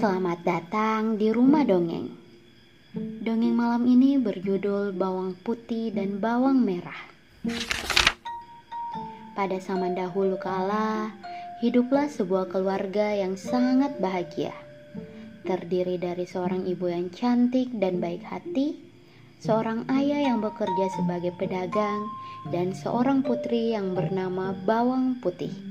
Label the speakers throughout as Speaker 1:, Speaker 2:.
Speaker 1: Selamat datang di rumah dongeng. Dongeng malam ini berjudul Bawang Putih dan Bawang Merah. Pada zaman dahulu kala, hiduplah sebuah keluarga yang sangat bahagia. Terdiri dari seorang ibu yang cantik dan baik hati, seorang ayah yang bekerja sebagai pedagang, dan seorang putri yang bernama Bawang Putih.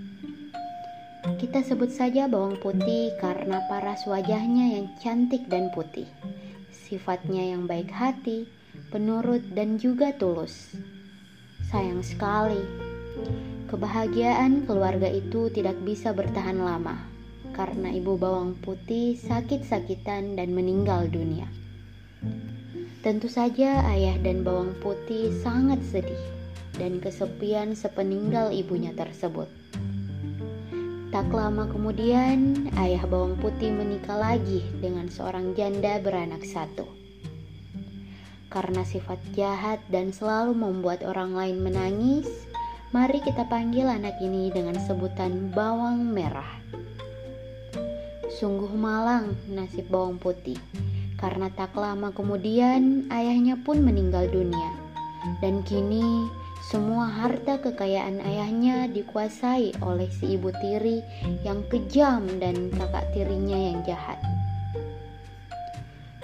Speaker 1: Kita sebut saja bawang putih karena paras wajahnya yang cantik dan putih. Sifatnya yang baik hati, penurut dan juga tulus. Sayang sekali, kebahagiaan keluarga itu tidak bisa bertahan lama karena ibu bawang putih sakit-sakitan dan meninggal dunia. Tentu saja ayah dan bawang putih sangat sedih dan kesepian sepeninggal ibunya tersebut. Tak lama kemudian, ayah bawang putih menikah lagi dengan seorang janda beranak satu. Karena sifat jahat dan selalu membuat orang lain menangis, mari kita panggil anak ini dengan sebutan bawang merah. Sungguh malang nasib bawang putih, karena tak lama kemudian ayahnya pun meninggal dunia. Dan kini semua harta kekayaan ayahnya dikuasai oleh si ibu tiri yang kejam dan kakak tirinya yang jahat.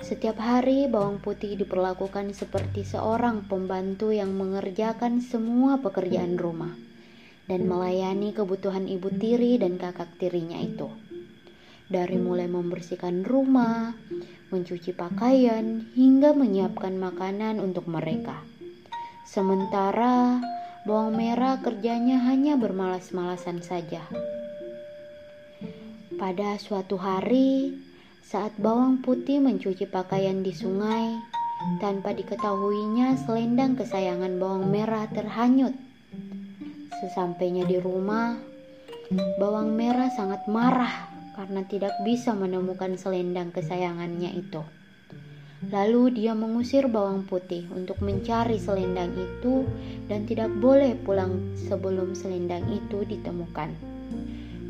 Speaker 1: Setiap hari bawang putih diperlakukan seperti seorang pembantu yang mengerjakan semua pekerjaan rumah dan melayani kebutuhan ibu tiri dan kakak tirinya itu. Dari mulai membersihkan rumah, mencuci pakaian, hingga menyiapkan makanan untuk mereka. Sementara bawang merah kerjanya hanya bermalas-malasan saja. Pada suatu hari, saat bawang putih mencuci pakaian di sungai, tanpa diketahuinya selendang kesayangan bawang merah terhanyut. Sesampainya di rumah, bawang merah sangat marah karena tidak bisa menemukan selendang kesayangannya itu. Lalu dia mengusir bawang putih untuk mencari selendang itu dan tidak boleh pulang sebelum selendang itu ditemukan.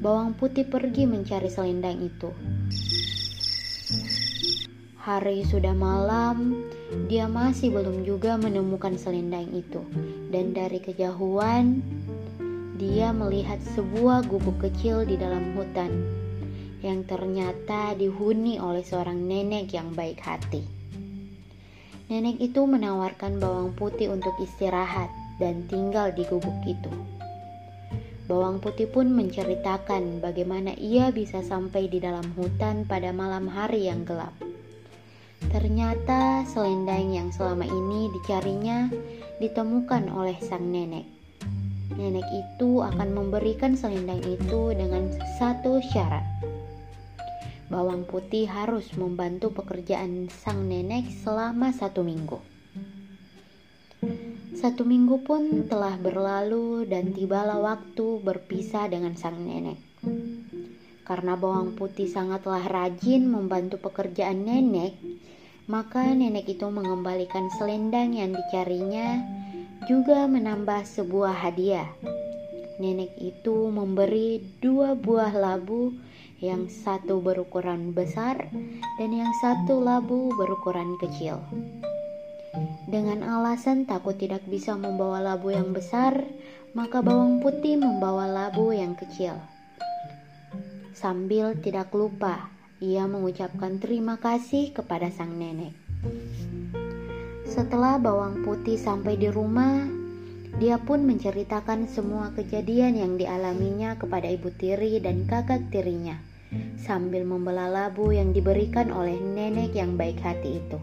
Speaker 1: Bawang putih pergi mencari selendang itu. Hari sudah malam, dia masih belum juga menemukan selendang itu. Dan dari kejauhan, dia melihat sebuah gubuk kecil di dalam hutan yang ternyata dihuni oleh seorang nenek yang baik hati. Nenek itu menawarkan bawang putih untuk istirahat dan tinggal di gubuk itu. Bawang putih pun menceritakan bagaimana ia bisa sampai di dalam hutan pada malam hari yang gelap. Ternyata selendang yang selama ini dicarinya ditemukan oleh sang nenek. Nenek itu akan memberikan selendang itu dengan satu syarat bawang putih harus membantu pekerjaan sang nenek selama satu minggu. Satu minggu pun telah berlalu dan tibalah waktu berpisah dengan sang nenek. Karena bawang putih sangatlah rajin membantu pekerjaan nenek, maka nenek itu mengembalikan selendang yang dicarinya juga menambah sebuah hadiah. Nenek itu memberi dua buah labu yang satu berukuran besar dan yang satu labu berukuran kecil. Dengan alasan takut tidak bisa membawa labu yang besar, maka bawang putih membawa labu yang kecil. Sambil tidak lupa, ia mengucapkan terima kasih kepada sang nenek. Setelah bawang putih sampai di rumah, dia pun menceritakan semua kejadian yang dialaminya kepada ibu tiri dan kakak tirinya, sambil membelah labu yang diberikan oleh nenek yang baik hati itu.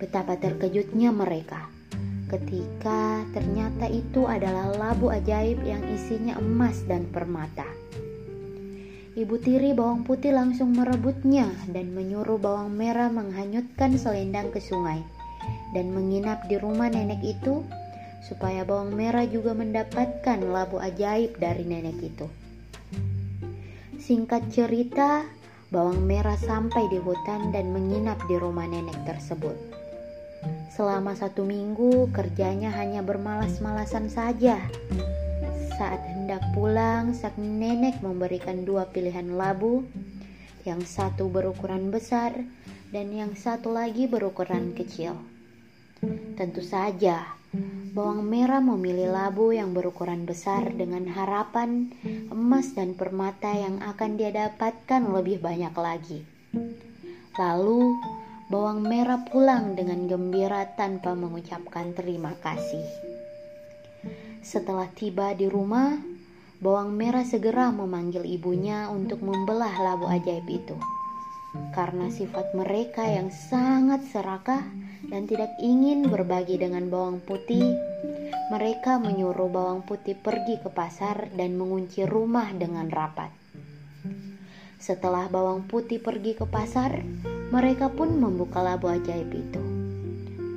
Speaker 1: Betapa terkejutnya mereka ketika ternyata itu adalah labu ajaib yang isinya emas dan permata. Ibu tiri bawang putih langsung merebutnya dan menyuruh bawang merah menghanyutkan selendang ke sungai dan menginap di rumah nenek itu supaya bawang merah juga mendapatkan labu ajaib dari nenek itu. Singkat cerita, bawang merah sampai di hutan dan menginap di rumah nenek tersebut. Selama satu minggu, kerjanya hanya bermalas-malasan saja. Saat hendak pulang, sang nenek memberikan dua pilihan labu. yang satu berukuran besar dan yang satu lagi berukuran kecil. Tentu saja, bawang merah memilih labu yang berukuran besar dengan harapan emas dan permata yang akan dia dapatkan lebih banyak lagi. Lalu, bawang merah pulang dengan gembira tanpa mengucapkan terima kasih. Setelah tiba di rumah, bawang merah segera memanggil ibunya untuk membelah labu ajaib itu. Karena sifat mereka yang sangat serakah dan tidak ingin berbagi dengan bawang putih, mereka menyuruh bawang putih pergi ke pasar dan mengunci rumah dengan rapat. Setelah bawang putih pergi ke pasar, mereka pun membuka labu ajaib itu.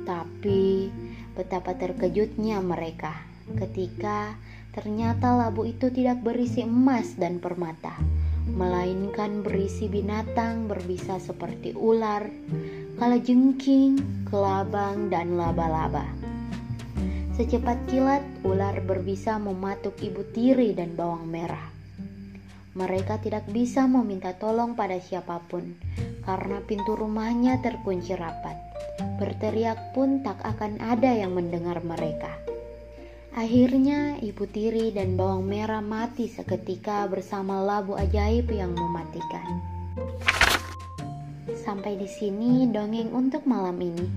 Speaker 1: Tapi betapa terkejutnya mereka ketika Ternyata labu itu tidak berisi emas dan permata, melainkan berisi binatang berbisa seperti ular, kalajengking, kelabang, dan laba-laba. Secepat kilat, ular berbisa mematuk ibu tiri dan bawang merah. Mereka tidak bisa meminta tolong pada siapa pun karena pintu rumahnya terkunci rapat. Berteriak pun tak akan ada yang mendengar mereka. Akhirnya ibu tiri dan bawang merah mati seketika bersama labu ajaib yang mematikan. Sampai di sini dongeng untuk malam ini.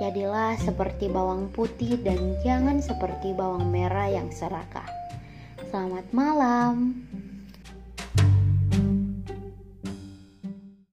Speaker 1: Jadilah seperti bawang putih dan jangan seperti bawang merah yang serakah. Selamat malam.